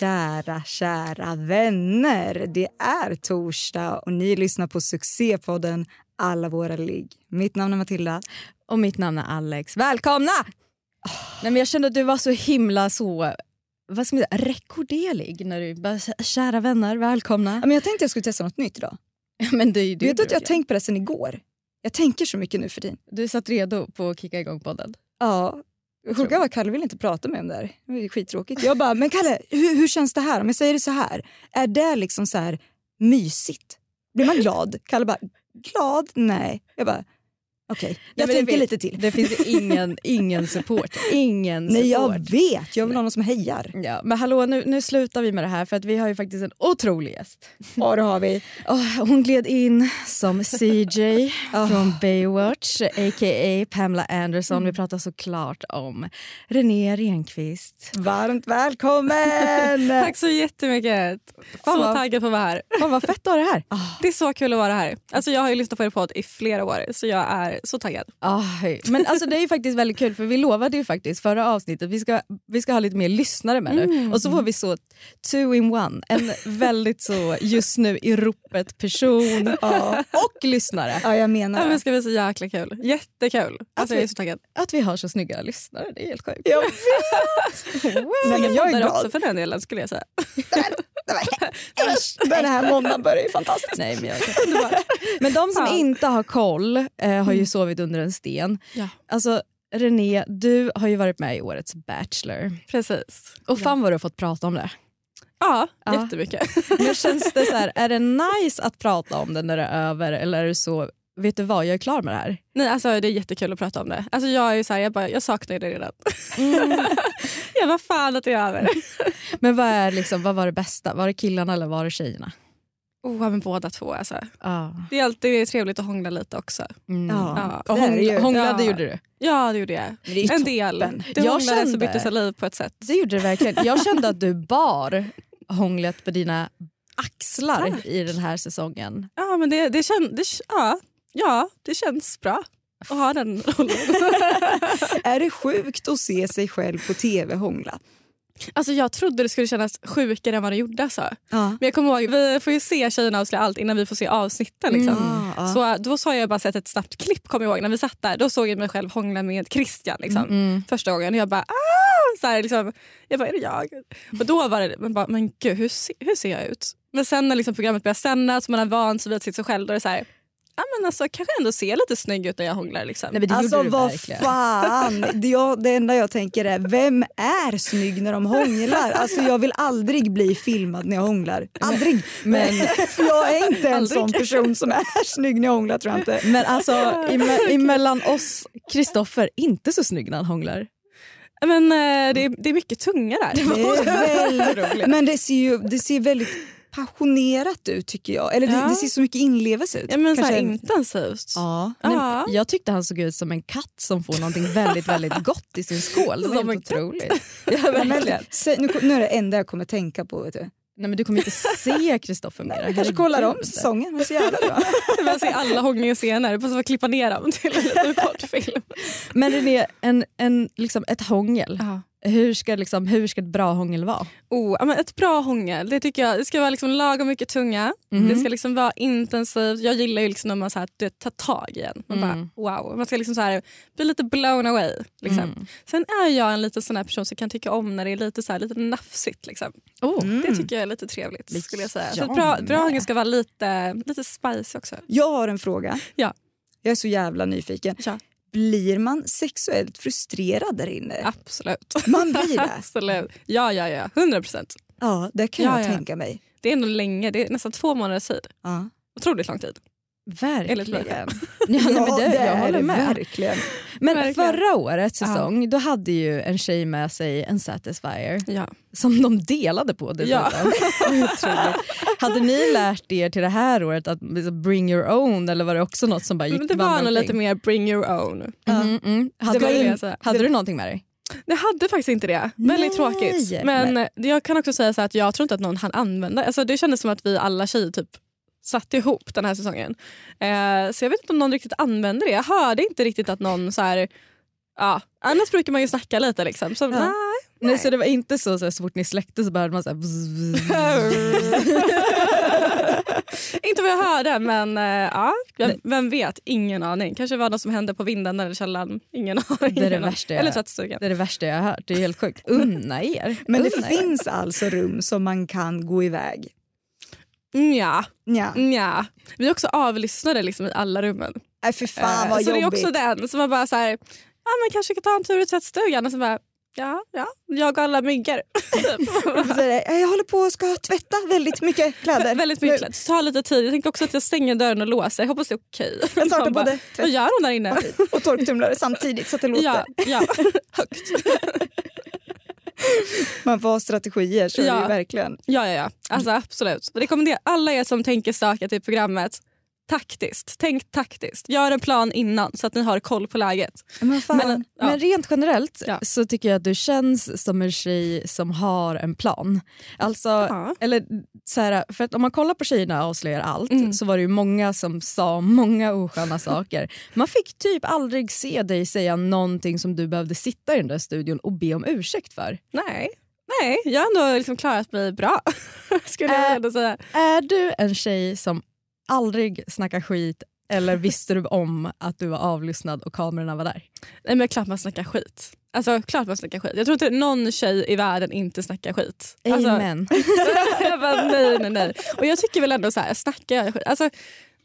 Kära, kära vänner. Det är torsdag och ni lyssnar på succépodden Alla våra ligg. Mitt namn är Matilda. Och mitt namn är Alex. Välkomna! Nej, men jag kände att du var så himla så vad ska man säga, rekorderlig när du bara “kära vänner, välkomna”. Ja, men jag tänkte jag skulle testa något nytt idag. men det, det, Vet du att jag har tänkt på det sen igår? Jag tänker så mycket nu för tiden. Du satt redo på att kicka igång podden. Ja. Sjuka var Kalle vill inte prata med om det här. Det ju skittråkigt. Jag bara, men Kalle, hur, hur känns det här? Om jag säger det så här, är det liksom så här mysigt? Blir man glad? Kalle bara, glad? Nej. Jag bara, okej. Jag men det tänker finns- lite till. Det finns ingen, ingen support. Ingen Nej, jag support. vet. Jag vill ha någon som hejar. Ja, men hallå, nu, nu slutar vi med det här för att vi har ju faktiskt en otrolig gäst. Ja, det har vi. Åh, hon gled in som CJ från Baywatch, a.k.a. Pamela Anderson. Vi pratar såklart om René Renqvist. Varmt välkommen! Tack så jättemycket. Fan så vad- taggad på att vara här. Fan vad fett att ha det här. Det är så kul att vara här. Alltså, jag har ju lyssnat på er podd i flera år så jag är så taggad. Aj, men alltså det är ju faktiskt väldigt kul för vi lovade ju faktiskt förra avsnittet vi ska, vi ska ha lite mer lyssnare med nu och så får vi så two in one. En väldigt så just nu i ropet person och lyssnare. Ja, jag menar Ja, men det. ska bli så jäkla kul. Jättekul. Alltså, jag är så taggad. Att vi har så snygga lyssnare, det är helt sjukt. Jag vet! Nej, men jag är glad. också för den delen skulle jag säga. Den här måndagen börjar ju fantastiskt. Nej, men, jag, men de som Ja. inte har koll eh, har ju sovit under en sten. Ja. Alltså René, du har ju varit med i årets Bachelor. Precis. Och fan vad du har fått prata om det. Ja, Ja. jättemycket. Men känns det så här, är det nice att prata om det när det är över eller är det så, vet du vad, jag är klar med det här? Nej, alltså, det är jättekul att prata om det. Alltså, jag, är så här, jag, bara, jag saknar det redan. Mm. jag var fan att det är över. Men vad, är liksom, vad var det bästa? Var det killarna eller var det tjejerna? Oh, men båda två. Alltså. Ah. Det är alltid trevligt att hångla lite också. Mm. Ja. Och det det hångla, hånglade Ja. gjorde du? Ja, det gjorde jag. Det En del. Det Jag hånglades kände- och bytte saliv på ett sätt. Det gjorde du verkligen. Jag kände att du bar hånglet på dina axlar i den här säsongen. Ja, men det, det, kän, det, ja, ja, det känns bra att ha den rollen. Är det sjukt att se sig själv på tv hångla? Alltså, jag trodde det skulle kännas sjukare än vad det gjorde. Alltså. Ja. Men jag kommer ihåg, vi får ju se tjejerna avslöja allt innan vi får se avsnitten. Liksom. Mm. Ja, ja. Så då har jag bara sett ett snabbt klipp kommer jag ihåg när vi satt där. Då såg jag mig själv hångla med Christian liksom, Mm. första gången. Och jag bara ah! så här, liksom, jag bara är det jag? Och då var det men bara, men gud hur, se, hur ser jag ut? Men sen när liksom programmet börjar sändas man har vant sig vid att se sig själv då är det så här, ja men alltså kanske ändå ser lite snygg ut när jag hånglar liksom. Nej, men det Alltså vad verkligen. fan. Det, jag, det enda jag tänker är, vem är snygg när de hånglar? Alltså jag vill aldrig bli filmad när jag hånglar. Aldrig. Men, för jag är inte en sån person som är snygg när jag hånglar tror jag inte. Men alltså ime- emellan oss, Kristoffer, inte så snygg när han hånglar. Men eh, det, är, det är mycket tunga där. Det är väldigt, men det ser ju det ser väldigt passionerat ut tycker jag. Eller det, Ja. det ser så mycket inlevelse ut. Ja, men så här, Kanske- intensivt. Ja. Nej, Ja. Jag tyckte han såg ut som en katt som får någonting väldigt, väldigt gott i sin skål. Det var Som helt otroligt. Ja, men, verkligen. nu, nu är det enda jag kommer tänka på. Vet du. Nej, men du kommer inte se Kristoffer mer. Jag kanske kollar om säsongen. Det är så jävla bra. Jag ser alla hånglingsscener, jag måste klippa ner dem till en liten kortfilm. Men René, en, en, liksom ett hångel. Ja. Hur ska, liksom, hur ska ett bra hångel vara? Oh, men ett bra hångel, det tycker jag. Det ska vara liksom lagom mycket tunga. Mhm. Det ska liksom vara intensivt. Jag gillar ju liksom när man så här, du vet, tar tag i en. Man Mm. bara, wow. Man ska liksom så här, bli lite blown away. Liksom. Mm. Sen är jag en liten sån här person som kan tycka om när det är lite, så här, lite nafsigt. Liksom. Oh. Det tycker jag är lite trevligt. Lite skulle jag säga. Så ett bra, bra hångel ska vara lite, lite spicy också. Jag har en fråga. Ja. Jag är så jävla nyfiken. Ja. Blir man sexuellt frustrerad där inne? Absolut. Man blir det? Absolut. Ja, ja, ja. 100 procent. Ja, det kan Ja, jag ja. tänka mig. Det är ändå länge. Det är nästan två månaders tid. Ja. Otroligt lång tid. Verkligen. Ja, nej, men det, jag håller med. verkligen. Men Verkligen. förra årets säsong då hade ju en tjej med sig en Satisfyer Ja. som de delade på Ja. Hade ni lärt er till det här året att liksom bring your own eller var det också något som bara gick Men det var nog lite mer bring your own. Mm, mm. Hade, du, hade du någonting med dig? Jag hade faktiskt inte det. Väldigt Nej. tråkigt. Men jag kan också säga så att jag tror inte att någon hann använda alltså Det kändes som att vi alla tjejer typ satte ihop den här säsongen. Eh, så jag vet inte om någon riktigt använde det. Jag hörde inte riktigt att någon så här... Ja, annars brukar man ju snacka lite liksom. Så, nej. Nej, så det var inte så, så, här, så fort ni släckte så började man så här, bzz, bzz. inte vad jag hörde men eh, ja, vem, vem vet? Ingen aning. Kanske var något som hände på vinden eller källaren. Ingen aning. Det är det värsta jag- Eller tvättstugan. Det är det värsta jag har hört. Det är helt sjukt. Unna er. Men det Unna er. finns alltså rum som man kan gå iväg. Nja, Ja. nja. Vi är också avlyssnade liksom i alla rummen. Nej för fan Eh, vad så jobbigt. det är också den som bara så här, ja men kanske kan ta en tur i tvättstugan och så bara, ja, ja, jag och alla myggor. Så Jag håller på och ska tvätta väldigt mycket kläder. Väldigt mycket kläder. Ta lite tid. Jag tänkte också att jag stänger dörren och låser. Jag hoppas det är okej. Jag startar Man bara, både Vad gör hon där inne? och torktumlare samtidigt så att det låter. Ja, ja, högt. Man får ha strategier så är det Ja. verkligen. Ja, ja, ja. Alltså, absolut. Rekommenderar alla er som tänker stöka till programmet taktiskt. Tänk taktiskt. Gör en plan innan så att ni har koll på läget. Men. Men, ja. Men rent generellt Ja. så tycker jag att du känns som en tjej som har en plan. Alltså, Ja. eller så här, för att om man kollar på Tjejerna avslöjar allt Mm. så var det ju många som sa många osköna saker. Man fick typ aldrig se dig säga någonting som du behövde sitta i den där studion och be om ursäkt för. Nej, Nej jag har ändå liksom klarat mig bra. Skulle jag ändå säga. Är du en tjej som aldrig snackar skit eller visste du om att du var avlyssnad och kamerorna var där? Nej, men klart man snackar skit. Alltså klart man snackar skit. Jag tror inte någon tjej i världen inte snackar skit. Alltså, Amen. jag bara, nej, nej, nej. Och jag tycker väl ändå så här, snackar jag skit? Alltså,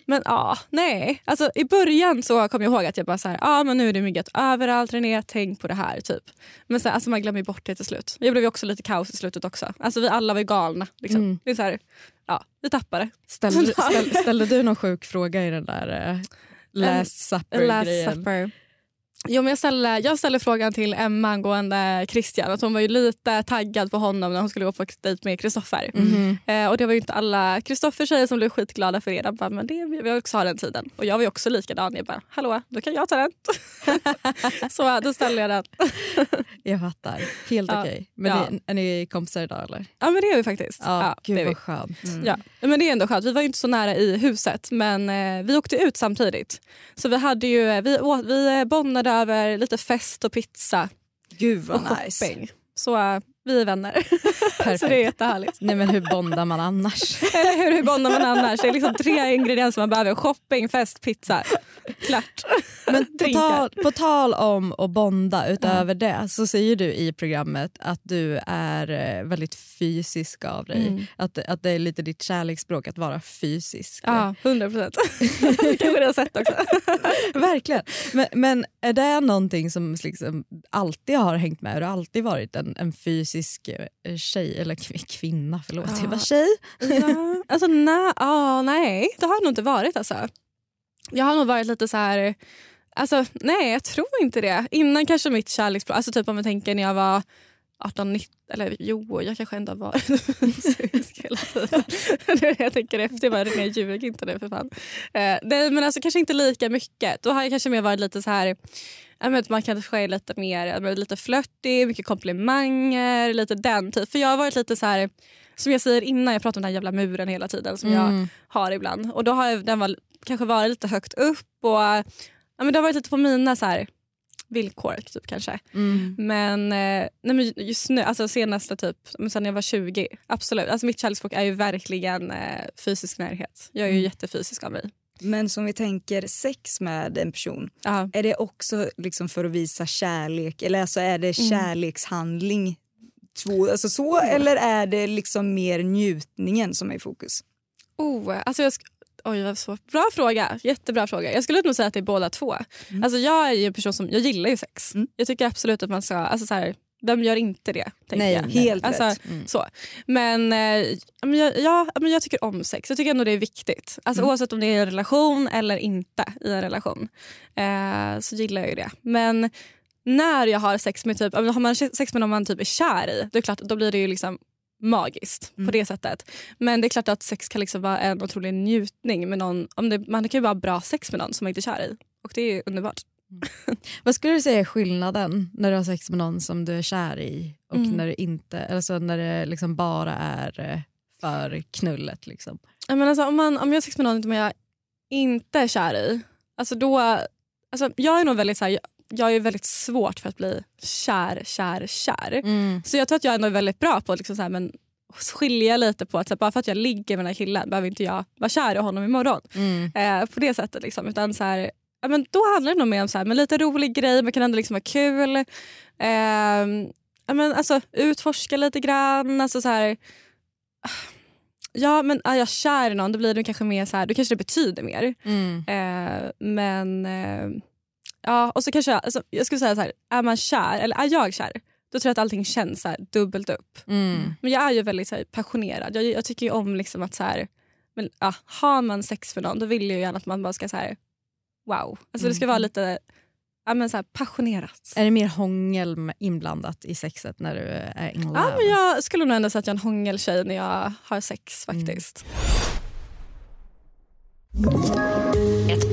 men ja, nej. Alltså, I början så kom jag ihåg att jag bara så här, ah, men nu är det myggat överallt René, tänk på det här. typ. Men sen, alltså, man glömmer bort det till slut. Det blev också lite kaos i slutet också. Alltså, vi alla var ju galna. Liksom. Mm. Det är så här, ja, vi tappade. Ställde, ställ, ställde du någon sjuk fråga i den där uh, last Last supper-grejen? supper. Jo, men jag, ställde, jag ställde frågan till Emma angående Christian. Att hon var ju lite taggad på honom när hon skulle gå på dejt med Kristoffer. Mhm. Eh, och det var ju inte alla Kristoffers tjejer som blev skitglada för det. De bara, men det vill jag också ha den tiden. Och jag var också likadan. Jag bara, hallå, då kan jag ta den. så då ställde jag den. Jag fattar. Helt Ja. okej. Men Ja. ni, är ni kompisar idag eller? Ja men det är vi faktiskt. Ja, det gud är vi. vad skönt. Ja, men det är ändå skönt. Vi var inte så nära i huset men eh, vi åkte ut samtidigt. Så vi hade ju, vi, vi bondade över lite fest och pizza Gud och vad nice. shopping. Så eh, vi är vänner. så Perfekt. det är jättehärligt. Nej men hur bondar man annars? Eller hur, hur bondar man annars? Det är liksom tre ingredienser man behöver. Shopping, fest, pizza. Klart. Men på tal, på tal om att bonda utöver det så säger du i programmet att du är eh, väldigt fysisk av dig. Mm. Att, att det är lite ditt kärleksspråk att vara fysisk. Ja, hundra procent. det kanske du har sett också. Verkligen. Men, men är det någonting som liksom alltid har hängt med? Har du alltid varit en, en fysisk eh, tjej? Eller kv- kvinna, förlåt. Ja. Jag var tjej. Ja, alltså, na, ah, nej, det har jag nog inte varit. Alltså. Jag har nog varit lite så här... Alltså, nej, jag tror inte det. Innan kanske mitt kärleksspråk... Alltså, typ om jag tänker när jag var 18, 19... Eller jo, jag kanske ändå varit fysisk hela tiden. Det är det jag tänker efter. Jag bara, nej, ljug inte nu för fan. Eh, nej, men alltså kanske inte lika mycket. Då har jag kanske mer varit lite så här... Jag vet, man kanske är lite mer jag lite flörtig, mycket komplimanger, lite den typ. För jag har varit lite så här... Som jag säger innan, jag pratar om den här jävla muren hela tiden som jag Mm. har ibland. Och då har jag, den var, kanske varit lite högt upp och ja, men det har varit lite på mina så här, villkor typ kanske. Mm. Men, eh, nej, men just nu, alltså senaste typ, men sen jag var 20, absolut. Alltså mitt kärleksspråk är ju verkligen eh, fysisk närhet. Jag är ju Mm. jättefysisk av mig. Men som vi tänker sex med en person, Ja. är det också liksom för att visa kärlek eller alltså är det Mm. kärlekshandling? Två, alltså så, eller är det liksom mer njutningen som är i fokus? Oh, alltså jag Oj, vad svårt. Bra fråga. Jättebra fråga. Jag skulle nog säga att det är båda två. Mm. Alltså jag är en person som jag gillar ju sex. Mm. Jag tycker absolut att man ska... Alltså så här, vem gör inte det? Tänker Nej, jag. helt alltså, rätt. Så. Men, eh, men jag, ja, men jag tycker om sex. Jag tycker ändå det är viktigt. Alltså, Mm. Oavsett om det är i en relation eller inte i en relation. Eh, så gillar jag ju det. Men när jag har sex med typ, har man sex med någon man typ är kär i, då, är det klart, då blir det ju liksom magiskt Mm. på det sättet. Men det är klart att sex kan liksom vara en otrolig njutning med någon. Om det, man kan ju bara ha bra sex med någon som man inte är kär i. Och det är underbart. Vad skulle du säga är skillnaden när du har sex med någon som du är kär i och Mm. när du inte, alltså när det liksom bara är eh, för knullet? Liksom? Ja, Men alltså, om, man, om jag har sex med någon som jag inte är kär i, alltså då... Alltså, jag är nog väldigt så här, jag, är väldigt svårt för att bli kär, kär, kär. Så jag tror att jag ändå är väldigt bra på att liksom så här, men, skilja lite på att så här, bara för att jag ligger med den här killen behöver inte jag vara kär i honom imorgon. Mm. Eh, på det sättet. Liksom. Utan så här, ja, men då handlar det nog mer om så här, men lite rolig grej, man kan ändå liksom ha kul. Eh, ja, men alltså, utforska lite grann. Alltså, så här, ja, men är jag kär i någon då blir det kanske mer så här, då kanske det betyder mer. Mm. Eh, men eh, ja, och så kanske jag, alltså, jag skulle säga så här, är man kär eller är jag kär då tror jag att allting känns så här, dubbelt upp. Mm. Men jag är ju väldigt så här, passionerad. Jag, jag tycker ju om liksom att så här, men, ja, har man sex med någon då vill jag ju gärna att man bara ska så här, wow. Alltså det ska vara lite ja, men så här, passionerat. Är det mer hångel med- inblandat i sexet när du är in love? Ja, men jag skulle nog ändå säga att jag är en hångeltjej när jag har sex faktiskt. Ett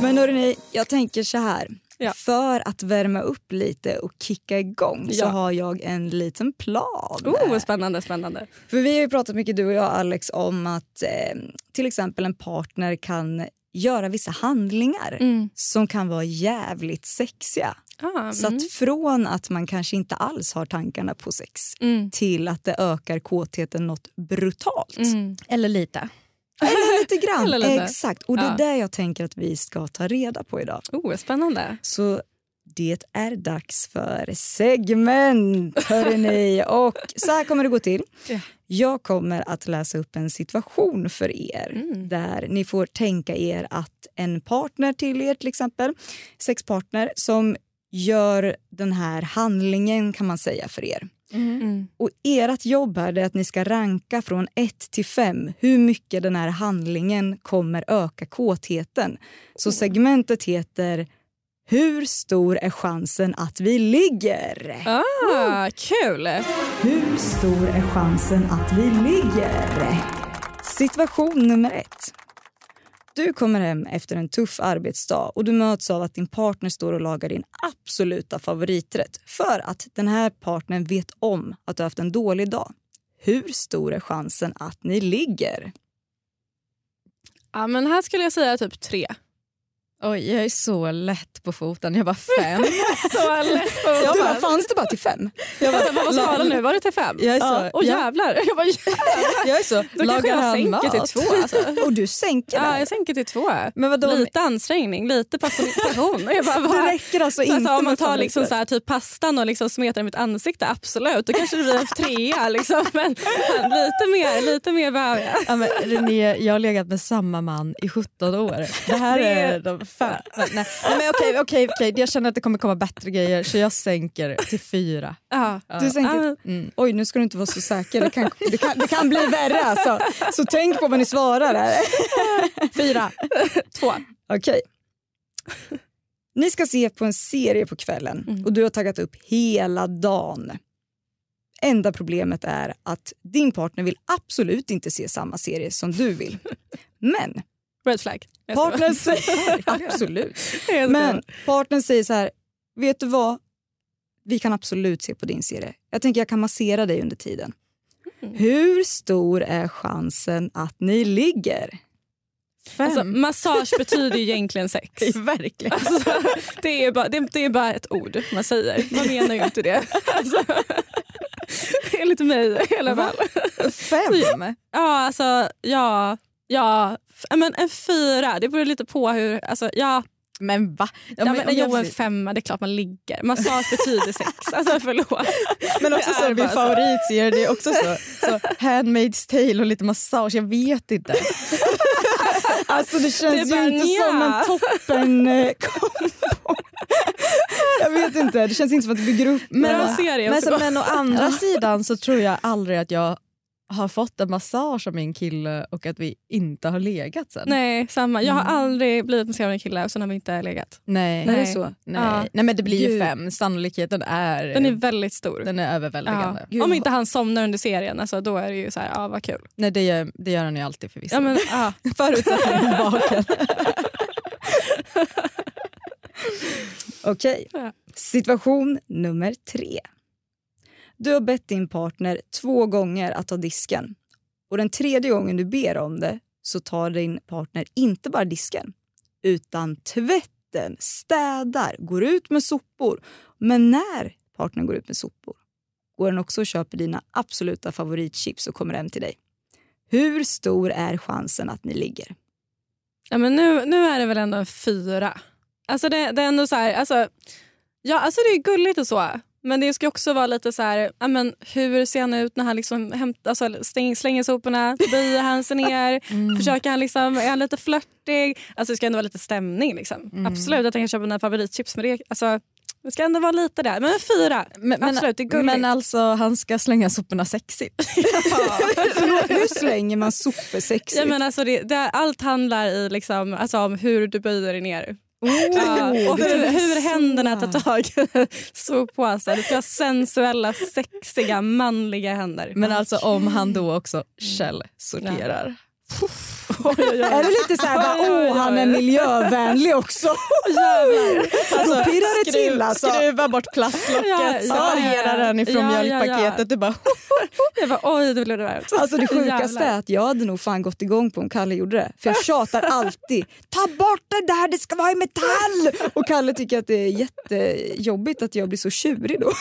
Men hörrni, jag tänker så här. Ja. För att värma upp lite och kicka igång så Ja. har jag en liten plan. Oh, spännande, spännande. För vi har ju pratat mycket du och jag Alex om att eh, till exempel en partner kan göra vissa handlingar Mm. som kan vara jävligt sexiga. Ah, Så mm. att från att man kanske inte alls har tankarna på sex Mm. till att det ökar kåtheten något brutalt. Mm. Eller lite. Eller lite grann. Eller lite. Exakt. Och det är Ja. det jag tänker att vi ska ta reda på idag. Oh, spännande. Så det är dags för segment, hörrni. Och så här kommer det gå till. Ja. Jag kommer att läsa upp en situation för er Mm. där ni får tänka er att en partner till er, till exempel sexpartner, som gör den här handlingen kan man säga för er. Mm. Och ert jobb här är att ni ska ranka från 1 till 5 hur mycket den här handlingen kommer öka kåtheten. Så segmentet heter Hur stor är chansen att vi ligger? Ah, kul! Hur stor är chansen att vi ligger? Situation nummer ett. Du kommer hem efter en tuff arbetsdag och du möts av att din partner står och lagar din absoluta favoriträtt för att den här partnern vet om att du har haft en dålig dag. Hur stor är chansen att ni ligger? Ja, men här skulle jag säga typ tre. Oj, jag är så lätt på foten. Jag var fem. Så lätt på Du, vad fanns det bara till fem? Jag bara, vad var skalan nu? Var det till fem? Jag är så, Åh ja, jävlar. Jag bara, jävlar. jag är så. Då kanske Lagar jag sänker mat? till två. Alltså. Och du sänker Ja, där. jag sänker till två. Men vadå? Lite ansträngning, lite passion. Jag bara, Det vad? räcker alltså Så inte alltså, om man tar liksom så här, typ pastan och liksom smetar i mitt ansikte, absolut. Då kanske det blir en trea. Liksom. Men, men lite mer, lite mer behöver jag. Ja, men René, jag har legat med samma man i 17 år. Det här Det- är de fem. Nej, nej, men okej, okej, okej. Jag känner att det kommer komma bättre grejer så jag sänker till fyra. Ja. Du sänker... Ah, Mm. Oj, nu ska du inte vara så säker. Det kan, det kan, det kan bli värre. Alltså. Så tänk på vad ni svarar. Här. Fyra. Två. Okej. Ni ska se på en serie på kvällen och du har taggat upp hela dagen. Enda problemet är att din partner vill absolut inte se samma serie som du vill. Men Red flag. Partnern säger... absolut. Men partnern säger så här, vet du vad? Vi kan absolut se på din serie. Jag tänker jag kan massera dig under tiden. Hur stor är chansen att ni ligger? Fem. Alltså, massage betyder egentligen sex. Verkligen. Alltså, det, är bara, det, det är bara ett ord man säger. Man menar ju inte det. Alltså, enligt mig i alla fall. Fem? Ja, alltså ja. Ja, men en fyra. Det beror lite på hur... Alltså, ja, Men va? Ja, ja, men men, jag jo, en femma, det är klart man ligger. Massage betyder sex. Alltså förlåt. Men också Det så min favoritserie, det är också så, så Handmaid's tale och lite massage, jag vet inte. Alltså det Det känns är ju inte nja. som en toppen eh, kombo. Jag vet inte, det känns inte som att det bygger upp. Men, men, så, men å andra sidan så tror jag aldrig att jag har fått en massage av min kille och att vi inte har legat sen. Nej, samma. Jag har Mm. aldrig blivit masserad av en kille och sen har vi inte legat. Nej. När det är Nej. så. Nej. Ja. Nej men det blir ju Gud. fem, sannolikheten är, Den är väldigt stor. den är överväldigande. Ja. Om inte han somnar under serien, alltså, då är det ju så här, ja vad kul. Nej det gör, det gör han ju alltid förvisso. Ja, men, ja. Förutsatt att han är vaken. Okej, Ja. situation nummer tre. Du har bett din partner två gånger att ta disken. Och den tredje gången du ber om det så tar din partner inte bara disken utan tvätten, städar, går ut med sopor. Men när partnern går ut med sopor går den också och köper dina absoluta favoritchips och kommer hem till dig. Hur stor är chansen att ni ligger? Ja, men nu, nu är det väl ändå en fyra. Alltså det, det är ändå så här, alltså, ja, alltså det är gulligt och så. Men det ska också vara lite så här, ja, men hur ser han ut när han liksom hämt, alltså, stäng, slänger soporna? Böjer han sig ner? Försöker han liksom, är han lite flörtig? Alltså det ska ändå vara lite stämning. Liksom. Absolut att han kan köpa mina favoritchips men det, alltså, det ska ändå vara lite där. Men en fyra. Men, Absolut, det är gulligt. men alltså han ska slänga soporna sexigt. Hur slänger man sopor sexigt? Ja, men alltså det, det, allt handlar i liksom, alltså om hur du böjer dig ner. Ja, och hur, hur händerna tar tag i soppåsen. Det ska vara sensuella, sexiga, manliga händer. Men alltså om han då också källsorterar. Är det lite så här, bara, åh han är miljövänlig också? Då pirrar det till alltså. Skruva bort plastlocket, separera den ifrån Ja, mjölkpaketet. Du bara, Jag bara, oj det blev det varmt. Alltså det sjukaste är att jag hade nog fan gått igång på om Kalle gjorde det. För jag tjatar alltid. Ta bort det där, det ska vara i metall! Och Kalle tycker att det är jättejobbigt att jag blir så tjurig då.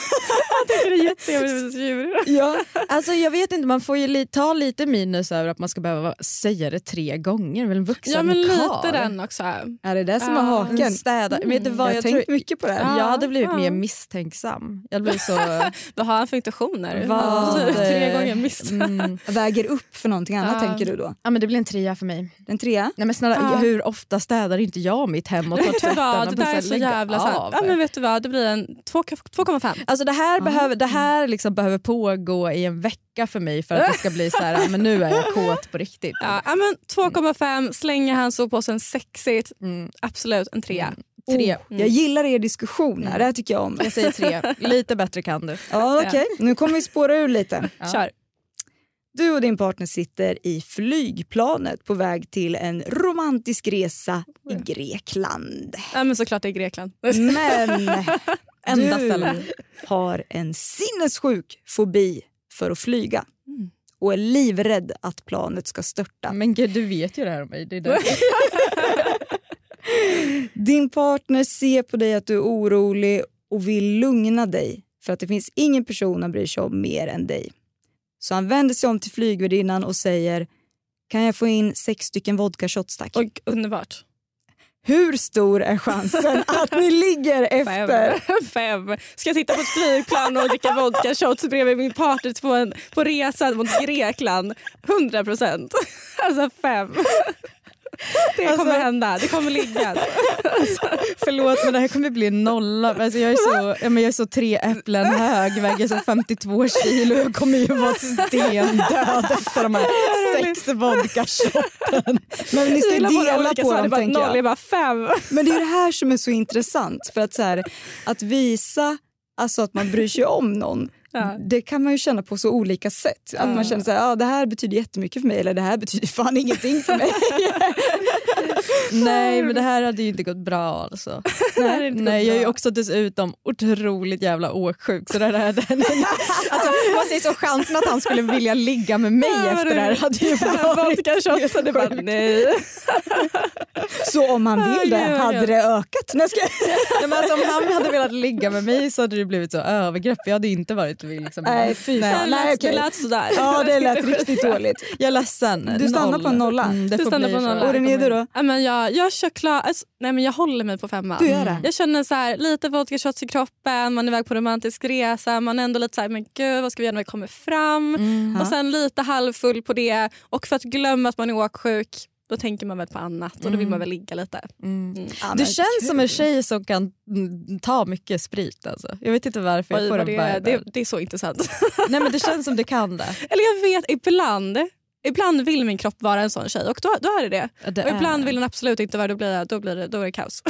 Jag tycker det är jättejobbigt. Ja. alltså jag vet inte, man får ju ta lite minus över att man ska behöva säga det tre gånger. Väl en vuxen Ja men lite karl. den också. Är det det som är Ja. haken? Städa. Vet du Jag vad, jag, tänkt tror, mycket på det. Ja. jag hade blivit ja. mer misstänksam. Jag blev så... Vad har han för intentioner? Vad, Tre gånger miss. Mm, Väger upp för någonting annat tänker du då? ja, men det blir en trea för mig. Den trea? Nej, men snälla. Hur ofta städar inte jag mitt hem och tar tvätten? det där är så jävla sant. Ja, men vet du vad, det blir en två- 2,5. Alltså det här, behöver, det här liksom behöver pågå i en vecka för mig för att det ska bli så här, "Ah, men nu är jag kåt på riktigt. Ja, ja, men 2,5, slänger han soppåsen sexigt. Mm. Absolut en trea. Tre. Oh, jag gillar er diskussioner, det här tycker jag om. Jag säger tre. Lite bättre kan du. Ja, Okej, nu kommer vi spåra ur lite. Kör. Du och din partner sitter i flygplanet på väg till en romantisk resa i Grekland. Ja, men såklart det är Grekland. Men Enda du stället. har en sinnessjuk fobi för att flyga Mm. och är livrädd att planet ska störta. Men gud, du vet ju det här om mig. Det är. Din partner ser på dig att du är orolig och vill lugna dig för att det finns ingen person han bryr sig om mer än dig. Så han vänder sig om till flygvärdinnan och säger kan jag få in sex stycken vodka shots tack? Och underbart. Hur stor är chansen att ni ligger efter? Fem. Fem. Ska jag sitta på ett flygplan och dricka vodka shots bredvid min partner på, en, på resan mot Grekland? 100 procent. Alltså fem. Det kommer Alltså- hända. Det kommer ligga. Förlåt men det här kommer bli en nolla. Alltså, jag, är så, jag är så tre äpplen hög, väger så 52 kilo. Jag kommer ju vara stendöd efter de här sex vodka. Men ni ska bara dela på dem tänker noll, jag. jag bara fem. Men det är det här som är så intressant. För att, så här, att visa alltså att man bryr sig om någon, Ja. det kan man ju känna på så olika sätt. Att man känner så här, ah, det här betyder jättemycket för mig eller det här betyder fan ingenting för mig. Nej men det här hade ju inte gått bra alltså. Nej, Nej jag är ju också dessutom otroligt jävla åksjuk så det här hade... alltså, man säger så chansen att han skulle vilja ligga med mig Ja, efter det här hade ju varit det bara nej. Så om man vill det hade det ökat. Nej, ska. Nej, men alltså, om han hade velat ligga med mig så hade det blivit så övergrepp. Jag hade inte varit liksom, Nej, fy fan. Nej, okej. det lät sådär. Ja det lät riktigt dåligt. Jag är ledsen. Du stannar på en nolla. Mm, det Du får stannar bli på nolla. Och René du då? Ja, men jag, jag kör klar, alltså, nej, men jag håller mig på femman. Du gör det? Jag känner så här, lite vodka shots i kroppen, man är iväg på romantisk resa, man är ändå lite så här, men gud vad ska vi göra när vi kommer fram? Mm. Och sen lite halvfull på det och för att glömma att man är åksjuk då tänker man väl på annat och då vill man väl ligga lite. Mm. Ja, Du känns kul. som en tjej som kan mm, ta mycket sprit. Alltså. Jag vet inte varför Oj, jag får det, vibe. det, det är så intressant. Nej men det känns som du kan det. Eller jag vet, ibland Ibland vill min kropp vara en sån tjej och då, då är det det. Det och ibland är. vill den absolut inte vara det. Då blir, jag- då blir det, då är det kaos.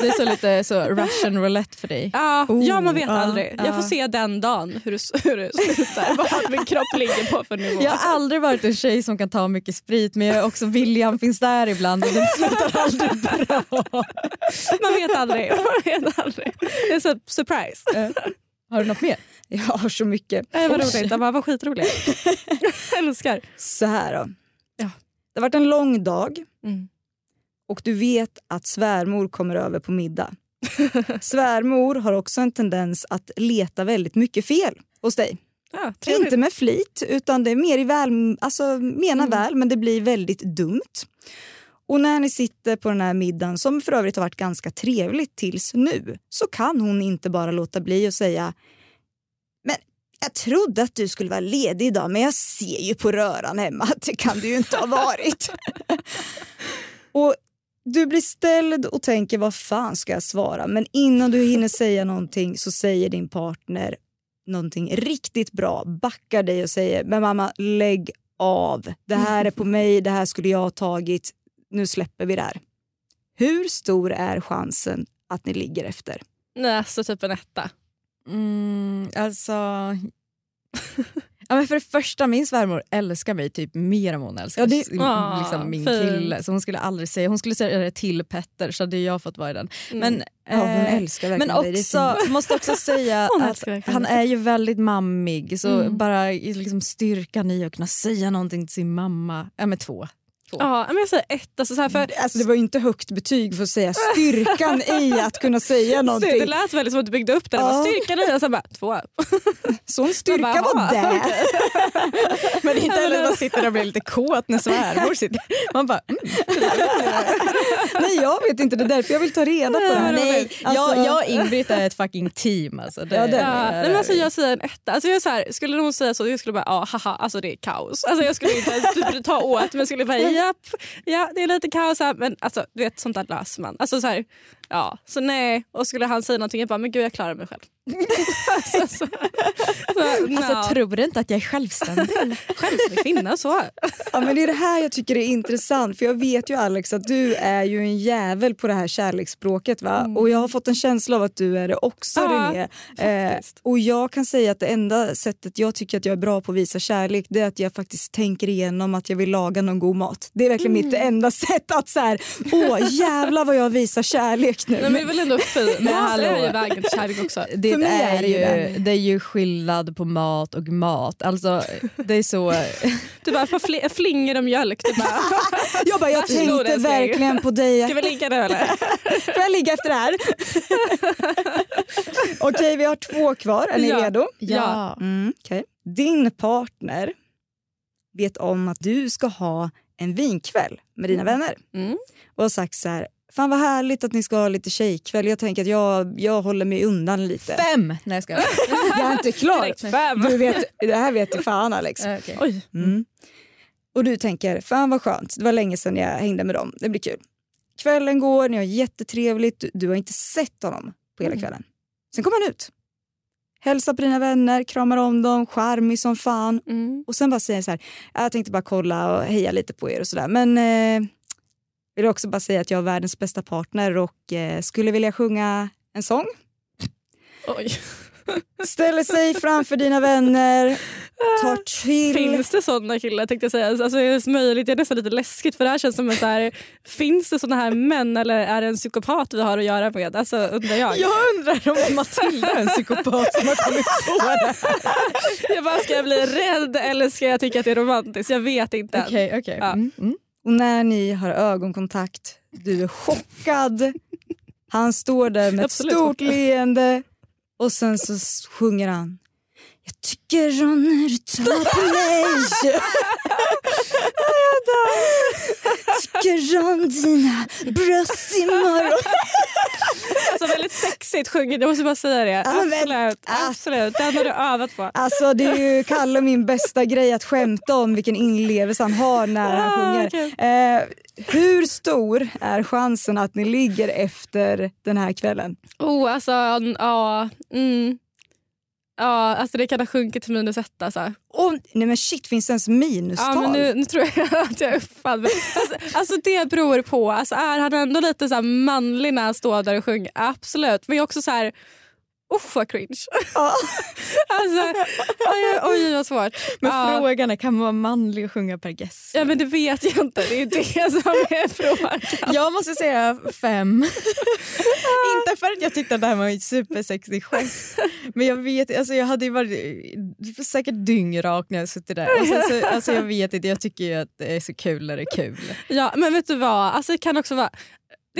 Det är så lite så Russian roulette för dig. Ja, Oh, ja man vet ja, aldrig. Jag får se den dagen hur det, hur det slutar. Vad min kropp ligger på för nivå. Jag har aldrig varit en tjej som kan ta mycket sprit men jag är också William finns där ibland och det slutar aldrig bra. Man vet aldrig. Man vet aldrig. Det är så surprise. Har du något mer? Jag har så mycket. Nej, vad roligt. De bara, vad skitroligt. Jag älskar. Så här då. Ja. Det har varit en lång dag Mm. och du vet att svärmor kommer över på middag. svärmor har också en tendens att leta väldigt mycket fel hos dig. Ja, trevligt. Inte med flit, utan det är mer i väl, alltså mena Mm. väl, men det blir väldigt dumt. Och när ni sitter på den här middagen, som för övrigt har varit ganska trevligt tills nu, så kan hon inte bara låta bli att säga jag trodde att du skulle vara ledig idag, men jag ser ju på röran hemma att det kan du ju inte ha varit. och du blir ställd och tänker vad fan ska jag svara? Men innan du hinner säga någonting så säger din partner någonting riktigt bra, backar dig och säger men mamma lägg av. Det här är på mig, det här skulle jag ha tagit. Nu släpper vi det här. Hur stor är chansen att ni ligger efter? Nej, alltså typ en etta. Mm, alltså... ja, men för det första, min svärmor älskar mig typ mer än hon älskar Ja, det- sin- Ah, liksom, min fint. kille. Så hon skulle aldrig säga, hon skulle säga det till Petter så hade jag fått vara i den. Men, Ja, hon eh, älskar men verkligen dig. är också, fint. måste också säga att han dig. är ju väldigt mammig. Så Mm. bara liksom styrkan i att kunna säga någonting till sin mamma. Ja men två. Ja, men jag säger ett. Alltså, så här, för, Alltså, det var ju inte högt betyg för att säga styrkan i att kunna säga det någonting. lät väldigt som att du byggde upp det. det Ja. var styrkan i och sen bara två. Sån styrka bara, var "Jaha, det. Men inte heller man sitter och blir lite kåt när svärmor sitter. Man bara mm. Nej jag vet inte, det är därför jag vill ta reda på det här. Nej, Alltså- jag, jag och Ingrid är ett fucking team. Alltså. Det, Ja, det är Ja, nej, men alltså, jag säger en etta. Alltså, jag är så här, skulle någon säga så, jag skulle bara ja, haha, alltså det är kaos. Alltså, jag skulle inte ens typ, ta åt men skulle bara japp, ja det är lite kaos här men alltså, du vet sånt där löser man. Alltså, så här, ja, så nej. Och skulle han säga någonting jag bara men gud jag klarar mig själv. alltså, så, så, Alltså, no. tror du inte att jag är självständig? Självständig kvinna så. Ja, men det är det här jag tycker är intressant. För Jag vet ju Alex att du är ju en jävel på det här kärleksspråket. Va? Och Jag har fått en känsla av att du är det också Ja, René. Eh, och jag kan säga att det enda sättet jag tycker att jag är bra på att visa kärlek det är att jag faktiskt tänker igenom att jag vill laga någon god mat. Det är verkligen mitt enda sätt att så här, åh jävlar vad jag visar kärlek nu. Nej, men det är väl ändå fint. Mat är ju vägen till kärlek också. Det För mig är, är ju ju, det. är ju skillnad på mat och mat. Alltså, det är så... Du bara får fl- flingor och mjölk. Du bara, jag bara, jag tänkte verkligen på dig. ska vi ligga nu eller? Får jag ligga efter det här? Okej, vi har två kvar. Är ni Ja. redo? Ja. Mm, okej. Din partner vet om att du ska ha en vinkväll med dina vänner Mm. och har sagt så här Fan vad härligt att ni ska ha lite tjejkväll. Jag tänker att jag, jag håller mig undan lite. Fem! Nej jag skojar. Jag är inte klar. Direkt fem. Du vet, det här vet du fan Alex. Okej. Oj. Mm. Och du tänker, fan vad skönt, det var länge sedan jag hängde med dem, det blir kul. Kvällen går, ni har jättetrevligt, du, du har inte sett honom på hela kvällen. Sen kommer han ut. Hälsar på dina vänner, kramar om dem, charmig som fan. Mm. Och sen bara säger så här, jag tänkte bara kolla och heja lite på er och sådär. Men eh, vill också bara säga att jag är världens bästa partner och eh, skulle vilja sjunga en sång. Oj. Ställer sig framför dina vänner tar till... Finns det sådana killar tänkte jag säga? Alltså, är det möjligt? Det är nästan lite läskigt för det här känns som en så här, finns det sådana här män eller är det en psykopat vi har att göra med? Alltså undrar jag. Jag undrar om Matilda är en psykopat som har kommit på det. Jag bara, ska jag bli rädd eller ska jag tycka att det är romantiskt? Jag vet inte. Okej, okej. Ja. Mm, mm. Och när ni har ögonkontakt, du är chockad. Han står där med ett Absolut stort leende. Och sen så sjunger han Jag tycker om när du tar på mig Tycker om dina bröst imorgon Alltså väldigt sexigt sjunget, jag måste bara säga det. Ja, Absolut, absolut. Den har du övat på. Alltså det är ju Kalle min bästa grej att skämta om vilken inlevelse han har när han Ah, sjunger. Eh, hur stor är chansen att ni ligger efter den här kvällen? Oh, alltså, ja. Mm. Ja, alltså det kan ha sjunkit till minus ett. Alltså. Oh, nej men shit, finns det ens minustal? Ja, men nu, nu tror jag att jag är uppfatt. Men, Alltså, alltså det beror på. Alltså, är han ändå lite så manlig när han står där och sjunger? Absolut. Men jag är också så här... Usch vad cringe. alltså, oj, oj vad svårt. Men ja. frågan är, kan man vara manlig och sjunga Per Gessle? ja men det vet jag inte. Det är det som är frågan. Jag måste säga fem. inte för att jag tyckte att det här var en supersexig gest. Men jag vet alltså jag hade ju varit säkert dyngrak när jag suttit där. Och sen så, alltså jag vet inte, jag tycker att det är så kul när det är kul. Ja, men vet du vad? Alltså, det kan också vara,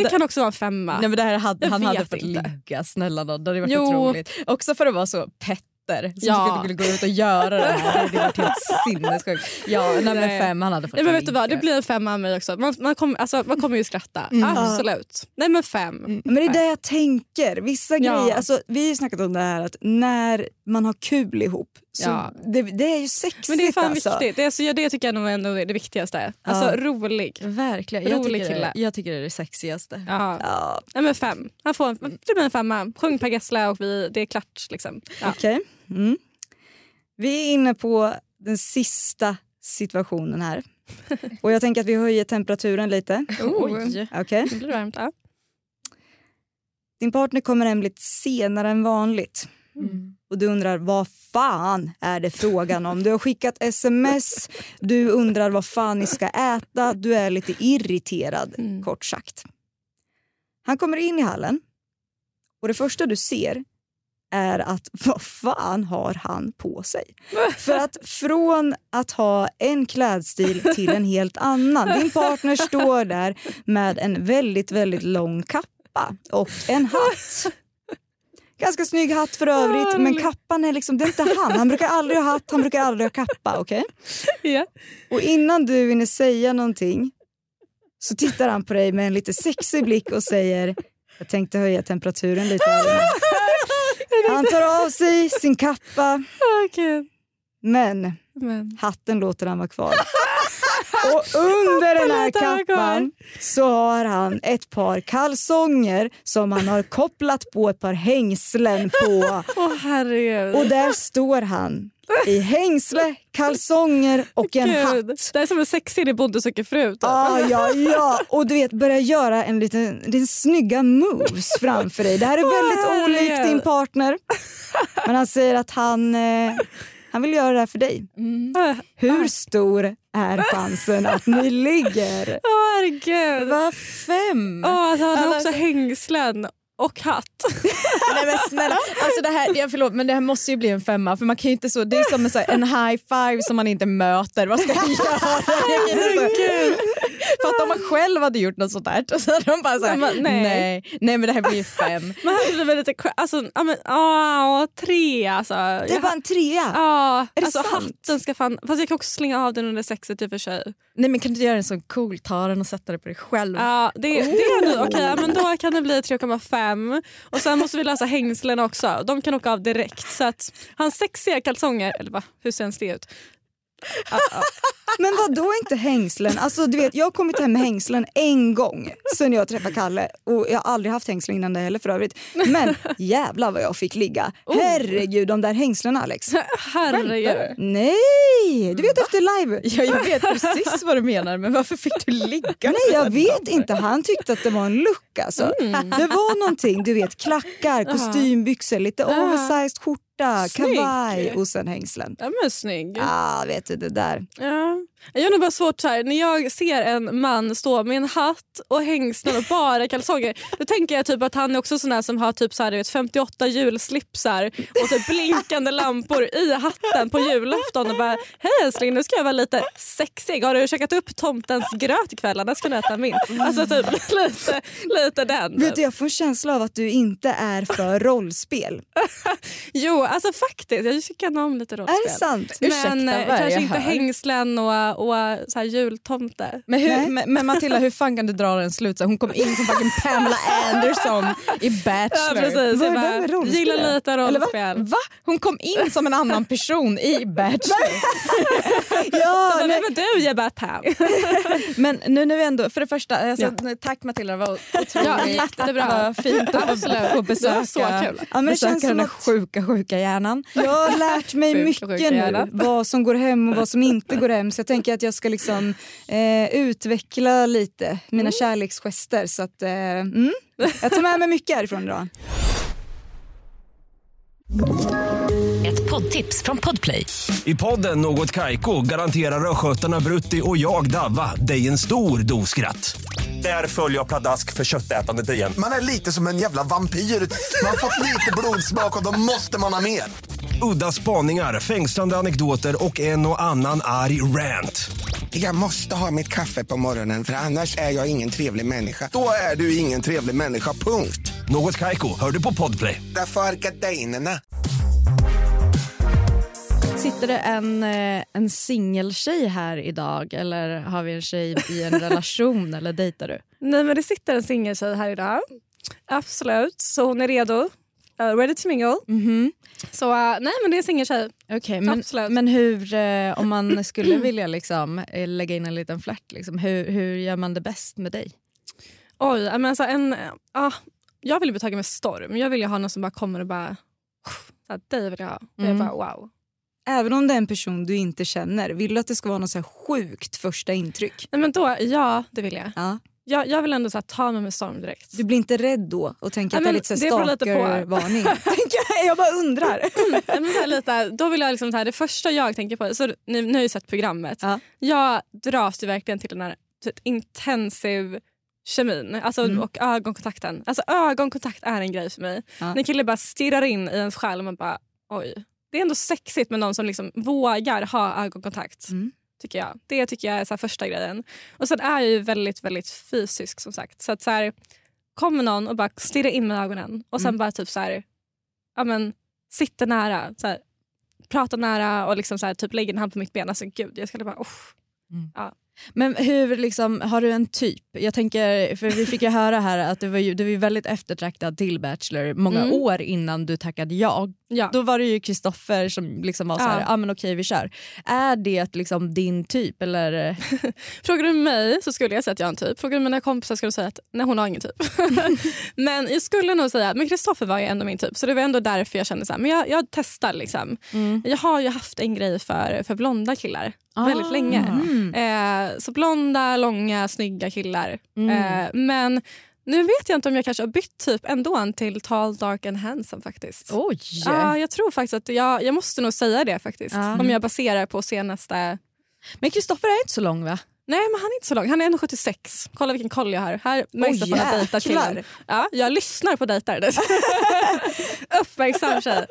det kan också vara en femma. Nej, men det här hade, Jag han hade fått inte. ligga, snälla nån. Det hade varit Jo. otroligt. Också för att vara så Petter som Ja. skulle gå ut och göra det här. Det hade varit helt sinnessjukt. Ja, nej, men fem, han hade fått Nej, men vet du vad? Det blir en femma av mig också. Man, man, kommer, alltså, man kommer ju skratta. Mm. Absolut. Nej men fem. Men det är det jag tänker. Vissa Ja. grejer, alltså, vi har ju snackat om det här att när man har kul ihop, Ja. det, det är ju sexigt. Men det är fan alltså. viktigt. Det, är, så, ja, det tycker jag nog ändå är det viktigaste. Alltså Ja. rolig. Verkligen. Jag Rolig tycker, kille. det, jag tycker det är det sexigaste. Ja. Ja, Nej, men fem. Han får, det blir en femma. Sjung Per Gessle och vi, det är klart. Liksom. Ja. Okej. Mm. Vi är inne på den sista situationen här. Och jag tänker att vi höjer temperaturen lite. Oh. Okej. Det blir varmt. Ja. Din partner kommer hem lite senare än vanligt. Mm. Och du undrar vad fan är det frågan om? Du har skickat sms, du undrar vad fan ni ska äta, du är lite irriterad Mm. kort sagt. Han kommer in i hallen och det första du ser är att vad fan har han på sig? För att från att ha en klädstil till en helt annan. Din partner står där med en väldigt, väldigt lång kappa och en hatt. Ganska snygg hatt för övrigt, men kappan är liksom, det är inte han. Han brukar aldrig ha hatt, han brukar aldrig ha kappa. okej? Ja. Och innan du hinner säga någonting så tittar han på dig med en lite sexig blick och säger jag tänkte höja temperaturen lite. Här inne." Han tar av sig sin kappa, Men. hatten låter han vara kvar. Och under den här kappan så har han ett par kalsonger som han har kopplat på ett par hängslen på. Åh herregud. Och där står han i hängsle, kalsonger och en Gud. hatt. Det är som en sexig i Bonde söker fru. typ. Ja, ja, ja. Och du vet, börja göra en liten, liten snygga moves framför dig. Det här är väldigt Åh, olikt din partner. Men han säger att han, eh, han vill göra det här för dig. Åh Hur stor är chansen att ni ligger? herregud. Vad fem? Åh, alltså, han har Alltså- också hängslen och hatt. Nej men snälla, alltså det här, ja, förlåt men det här måste ju bli en femma för man kan inte så, det är som en, så här, en high five som man inte möter, vad ska jag göra? Att om man själv hade gjort något sånt där så hade de bara såhär, nej. nej. nej men det här blir ju fem. Blir det väl lite... Alltså, ja, men, åh, tre alltså. Det är bara en trea. Ja, alltså sant? hatten ska fan... Fast jag kan också slänga av den under sexet i och för sig. Nej men kan du göra en sån cool, ta den och sätta det på dig själv? Ja, det, det är nu, okej, ja, men då kan det bli 3,5. Och sen måste vi lösa hängslen också. De kan åka av direkt. Så att hans sexiga kalsonger, eller va, hur ser ens det ut? Ja, ja. Men vad då inte hängslen? Alltså, du vet, jag har kommit hem med hängslen en gång sen jag träffade Kalle. Och Jag har aldrig haft hängslen innan det heller för övrigt. Men jävlar vad jag fick ligga. Herregud de där hängslena Alex. Herregud. Nej, du vet efter live. Ja, jag vet precis vad du menar men varför fick du ligga? Nej jag vet inte, han tyckte att det var en look alltså. Det var någonting, du vet klackar, kostymbyxor, lite oversized skjorta, Snygg. kavaj och sen hängslen. Ja, men snygg. Ja ah, vet du det där. Ja. Jag har nog bara svårt så här, när jag ser en man stå med en hatt och hängslen och bara kalsonger då tänker jag typ att han är också sån där som har typ så här, vet, 58 julslipsar och typ blinkande lampor i hatten på julafton och bara hej älskling nu ska jag vara lite sexig. Har du käkat upp tomtens gröt ikväll annars ska du äta min. Alltså typ lite, lite den. Vet du, jag får en känsla av att du inte är för rollspel. Jo alltså faktiskt jag tycker om lite rollspel. Är det sant? Ursäkta, Men eh, är det kanske inte hängslen och, och så här jultomte. Men, hur, men, men Matilda, hur fan kan du dra den slut? Så Hon kom in som fucking Pamela Anderson i Ja, Bachelor. precis. Vad är Jag det bara, gillar lite rollspel. Va? Hon kom in som en annan person i Bachelor. Ja, Vem nej, är du Jebba Pam? Men nu när vi ändå, för det första, alltså, tack Matilda, det var otroligt Ja, jättebra. Vad fint att få, få Det var besöka, så kul. Ja, men det besöka känns den här att- sjuka, sjuka hjärnan. jag har lärt mig mycket nu. Vad som går hem och vad som inte går hem. Så jag tänker att jag ska liksom eh, utveckla lite mina kärleksgester. Så att, eh, mm, jag tar med mig mycket härifrån idag. Ett poddtips från Podplay. I podden Något Kaiko garanterar östgötarna Brutti och jag, Davva, dig en stor dos skratt. Där följer jag pladask för köttätandet igen. Man är lite som en jävla vampyr. Man har fått lite blodsmak och då måste man ha mer. Udda spaningar, fängslande anekdoter och en och annan arg rant. Jag måste ha mitt kaffe på morgonen för annars är jag ingen trevlig människa. Då är du ingen trevlig människa, punkt. Något Kaiko, hör du på Podplay. Därför är gardinerna. Sitter det en, eh, en singeltjej här idag eller har vi en tjej i en relation eller dejtar du? Nej men det sitter en singeltjej här idag. Absolut, så hon är redo. Uh, ready to mingle. Mhm. Så uh, nej men det är singeltjej. Okej, men, Absolut. men hur, eh, om man skulle vilja liksom, lägga in en liten flört, liksom, hur, hur gör man det bäst med dig? Oj, men alltså en, ah, jag vill bli tagen med storm. Jag vill ju ha någon som bara kommer och bara så här, dig vill jag ha. Och Mm. jag bara wow. Även om det är en person du inte känner, vill du att det ska vara något så här sjukt första intryck? Nej, men då, ja det vill jag. Ja. Jag, jag vill ändå så här, ta mig med storm direkt. Du blir inte rädd då och tänker Ja, att det är lite stalkervarning? Jag, bara undrar. Nej, men så här, lite, då vill jag liksom, så här, det första jag tänker på, så, ni, ni har ju sett programmet. Ja. Jag dras ju verkligen till den här typ, intensiv kemin alltså, Mm. och ögonkontakten. Alltså ögonkontakt är en grej för mig. Ja. När kille bara stirrar in i ens själ och man bara oj. Det är ändå sexigt med någon som liksom vågar ha ögonkontakt. Mm. Tycker jag. Det tycker jag är så första grejen. Och sen är jag ju väldigt väldigt fysisk som sagt. Så att så här, kommer någon och bara stirrar in med ögonen och sen Mm. bara typ så här, ja men sitter nära, så här, pratar nära och liksom så här, typ lägger en hand på mitt ben. Alltså gud, jag skulle bara usch. Men hur liksom, har du en typ? Jag tänker, för vi fick ju höra här att du var ju, du var väldigt eftertraktad till Bachelor många Mm. år innan du tackade ja. Ja. Då var det ju Kristoffer som liksom var så här, Ja. ah, men okej vi kör. Är det liksom din typ eller? Frågar du mig så skulle jag säga att jag har en typ. Frågar du mina kompisar skulle jag säga att nej, hon har ingen typ. men jag skulle nog säga men Kristoffer var ju ändå min typ så det var ändå därför jag kände så här, men jag, jag testar liksom. Mm. Jag har ju haft en grej för, för blonda killar väldigt Ah. länge. Mm. Eh, så blonda, långa, snygga killar. Mm. Eh, men nu vet jag inte om jag kanske har bytt typ ändå till tall, dark and handsome faktiskt. Oj! Ja, jag tror faktiskt att jag, jag måste nog säga det faktiskt. Ja. Om jag baserar på senaste... Men Kristoffer är inte så lång va? Nej men han är inte så lång, han är 1,76. Kolla vilken koll jag har. Här märks att man dejtat jäklar. killen. Ja, jag lyssnar på dejtar. Uppmärksam tjej.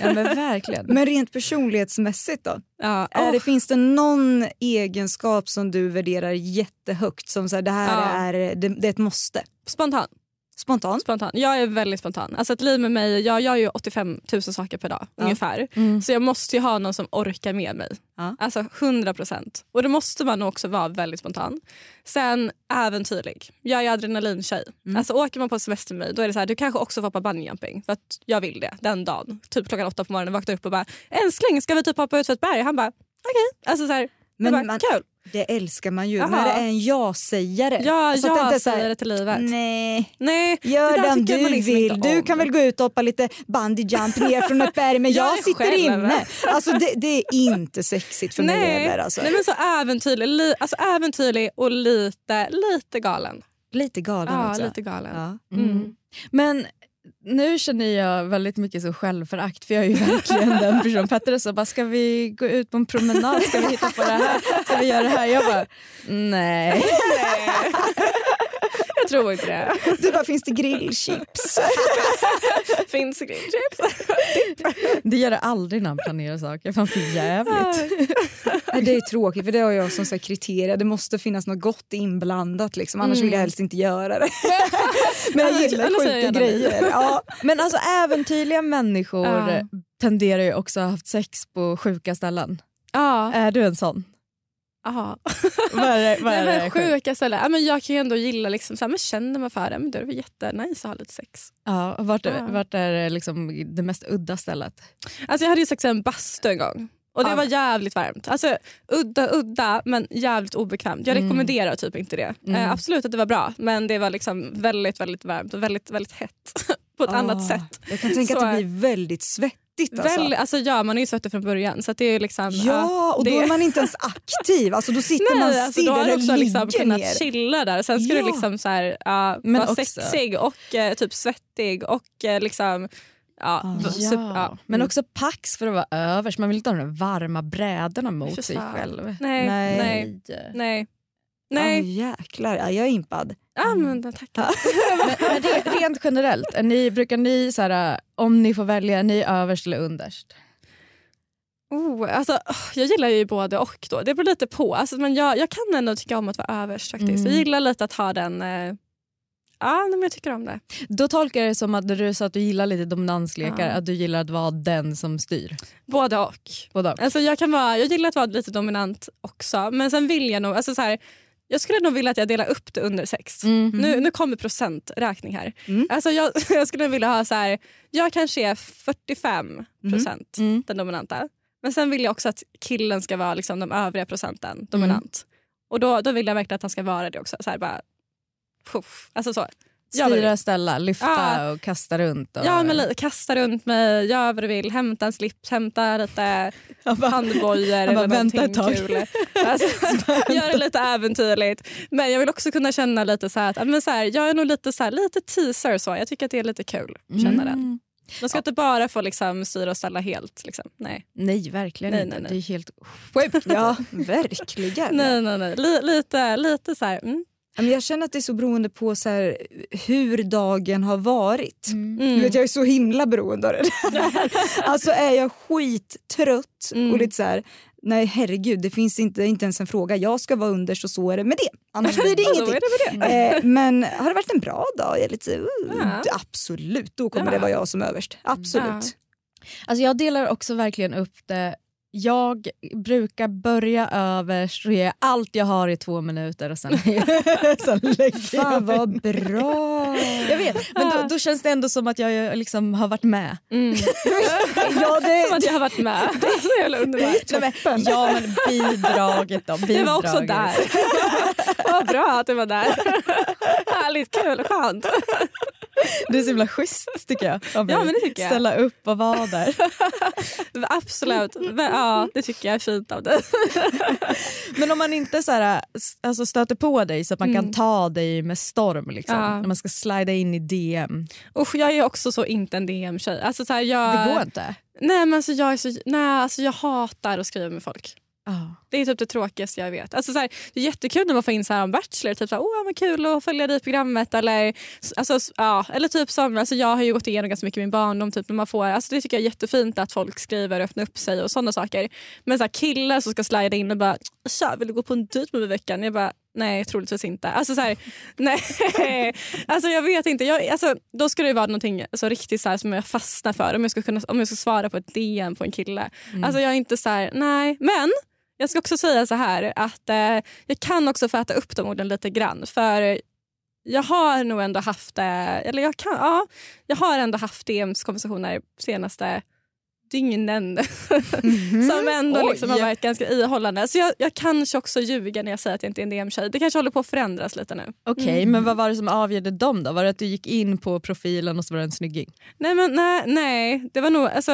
Ja men verkligen. Men rent personlighetsmässigt då? Ja. Är det, åh, finns det någon egenskap som du värderar jättehögt? Som så här, det här Ja. är, det, det är ett måste. Spontan. Spontant? spontan. Jag är väldigt spontan. Alltså ett liv med mig, jag gör ju 85 000 saker per dag Ja. ungefär. Mm. Så jag måste ju ha någon som orkar med mig. Ja. Alltså 100 procent. Och då måste man också vara väldigt spontan. Sen äventyrlig. Jag är adrenalintjej. Mm. Alltså åker man på semester med mig då är det så här, du kanske också får hoppa bungyjumping för att jag vill det den dagen. Typ klockan åtta på morgonen vaknar upp och bara älskling ska vi typ hoppa ut för ett berg? Han bara okej. Alltså så här, Men bara, man, kul. det älskar man ju Jaha. när det är en ja-sägare. Ja, Alltså det jag så här, det till livet. Nej, Nej, det gör den tycker du liksom vill. Du kan väl gå ut och hoppa lite bungee jump ner från ett berg men jag det sitter inne. Alltså det, det är inte sexigt för mig Nej. heller. Alltså. Nej men så äventyrlig, li, alltså äventyrlig och lite, lite galen. Lite galen Ja, också. lite galen. Ja. Mm. Men nu känner jag väldigt mycket så självförakt för jag är ju verkligen den personen. Petter är så bara, ska vi gå ut på en promenad? Ska vi hitta på det här? Ska vi göra det här? Jag bara, nej. Jag tror inte det. Du bara, finns det grillchips? Finns det grillchips? Det gör det aldrig när han planerar saker. Fan för jävligt. Nej, det är tråkigt för det har jag som så här kriterier. Det måste finnas något gott inblandat liksom. annars vill jag helst inte göra det. Men jag gillar säger sjuka grejer. Ja. Men alltså äventyrliga människor Ja. tenderar ju också att ha haft sex på sjuka ställen. Ja. Är du en sån? Aha. Vad är det, vad är men det sjukt? sjuka ställen. Ja, men jag kan ju ändå gilla, liksom, så här, men känner man för det, men då är det väl jättenice att ha lite sex. Ja, vart, är- Ja. vart är liksom det mest udda stället? Alltså, jag hade ju sex i en bastu en gång. Och det Ja. var jävligt varmt. Alltså, udda, udda men jävligt obekvämt. Jag Mm. rekommenderar typ inte det. Mm. Eh, absolut att det var bra men det var liksom väldigt väldigt varmt och väldigt väldigt hett. på ett Ah, annat sätt. Jag kan tänka Så att det blir väldigt svettigt. Alltså. Väl, alltså, ja, man är ju svettig från början. Så det är liksom, Ja, och då det- är man inte ens aktiv. Alltså, då sitter man Nej, alltså, still då har eller liksom ligger kunnat ner. chilla där. Sen ska Ja. du liksom så här, ja, Men vara också- sexig och eh, typ svettig och eh, liksom... Ja, Ah. v- Ja. Men också pax för att vara övers. Man vill inte ha de varma brädorna mot sig själv. Nej, Nej. nej, nej. Nej. Nej. jäklar, ja, jag är impad. Ja, men, tack. Men, men re- rent generellt, är ni, brukar ni, så här, om ni får välja, är ni överst eller underst? Oh, alltså, jag gillar ju både och. då. Det beror lite på. Alltså, men jag, jag kan ändå tycka om att vara överst. faktiskt. Mm. Jag gillar lite att ha den... Eh, ja, men jag tycker om det. Då tolkar jag det som att du sa att du gillar lite dominanslekar, Ja. att du gillar att vara den som styr. Både och. Både och. Alltså, jag, kan vara, jag gillar att vara lite dominant också. Men sen vill jag nog... Alltså, så här, jag skulle nog vilja att jag delar upp det under sex. Mm. Nu, nu kommer procenträkning här. Mm. Alltså jag, jag skulle vilja ha så här, jag kanske är 45 procent Mm. den dominanta. Men sen vill jag också att killen ska vara liksom de övriga procenten dominant. Och då, då vill jag verkligen att han ska vara det också. Så här bara, puff. Alltså så. Styra, ställa, lyfta Ja. och kasta runt. Och... Ja, men kasta runt mig, gör vad du vill, hämta en slips, hämta lite handbojor eller "Vänta ett tag." kul. Alltså, gör det lite äventyrligt. Men jag vill också kunna känna lite så här att ja, men så här, jag är nog lite, så här, lite teaser så. Jag tycker att det är lite kul att känna den. Mm. De ska inte bara få liksom, styra och ställa helt. Liksom. Nej. Nej, verkligen Nej, inte. nej, nej. Det är helt sjukt. Ja, verkligen. nej, nej, nej. Li, lite, lite så här. Mm. Men jag känner att det är så beroende på så här, hur dagen har varit. Mm. Vet, jag är så himla beroende av det där. alltså är jag skittrött Mm. och lite så här, nej herregud det finns inte, inte ens en fråga. Jag ska vara underst och så är det med det. Annars blir det Så ingenting. det det. Eh, men har det varit en bra dag? Jag är lite, så, uh, Ja. Absolut, då kommer Ja. det vara jag som överst. Absolut. Ja. Alltså jag delar också verkligen upp det. Jag brukar börja överst och ge allt jag har i två minuter och sen, sen lägger jag Fan vad bra! Jag vet, men då, då känns det ändå som att jag liksom har varit med. Mm. ja, det, Som att jag har varit med. Det är så jävla underbart. Nej, men, ja men bidraget då. Bidraget. Jag var också där. Vad bra att du var där. Härligt, kul, skönt. Det är så himla schysst tycker jag. Ja, men det tycker jag. Ställa upp och vara där. Absolut. Ja, det tycker jag är fint av dig. Men om man inte så här, alltså stöter på dig så att man kan Mm. ta dig med storm. Liksom, Ja. När man ska slida in i DM. Usch, jag är också så inte en DM-tjej. Alltså, så här, jag, Det går inte. Nej, men alltså, jag, är så, nej, alltså, jag hatar att skriva med folk. Ja. Det är typ det tråkigaste jag vet. Alltså, så här, det är jättekul när man får in så här om Bachelor. Typ så här, Åh, vad kul att följa dig i programmet. Eller, alltså, ja, eller typ som, alltså, jag har ju gått igenom ganska mycket i min barndom. Typ, när man får, alltså, det tycker jag är jättefint att folk skriver och öppnar upp sig och sådana saker. Men så här, killar som ska slida in och bara “tja, vill du gå på en dejt med mig i veckan?” Jag bara Nej, troligtvis inte. Alltså, så här, nej. alltså jag vet inte. Jag, alltså, då skulle det vara någonting alltså, riktigt så här, som jag fastnar för om jag, ska kunna, om jag ska svara på ett DM på en kille. Alltså jag är inte så här, nej. Men jag ska också säga så här att eh, jag kan också få äta upp de orden lite grann. För jag har nog ändå haft, eh, eller jag kan, ja, jag har ändå haft DMs konversationer senaste dygnen Mhm. som ändå Oj. liksom har varit ganska ihållande. Så jag, jag kanske också ljuger när jag säger att jag inte är en DM-tjej. Det kanske håller på att förändras lite nu. Okej, men vad var det som avgjorde dem då? Var det att du gick in på profilen och så var det en snygging? Nej, men nej, nej. det var nog... Alltså,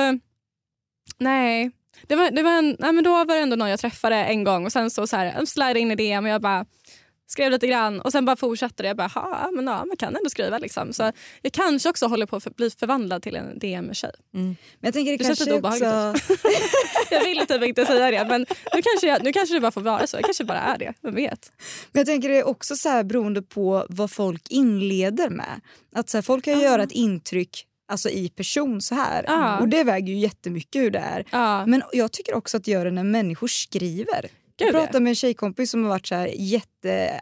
nej. Det var, det var en, nej, men då var det ändå någon jag träffade en gång och sen så, så här, slide in i DM och jag bara skrev lite grann och sen bara fortsatte det. Jag bara, "Ha, men ja, man kan ändå skriva. Liksom. Så jag kanske också håller på att bli förvandlad till en DM-tjej. Men jag tänker det, Det kanske också... Jag vill typ inte säga det men nu kanske, jag, nu kanske det bara får vara så. Jag kanske bara är det. Vem vet? Men jag tänker det är också så här beroende på vad folk inleder med. Att så här, folk kan ju göra ett intryck alltså i person så här. Ja. Och det väger ju jättemycket hur det är. Ja. Men jag tycker också att det gör det när människor skriver. Jag Gud, pratade med en tjejkompis som har varit så här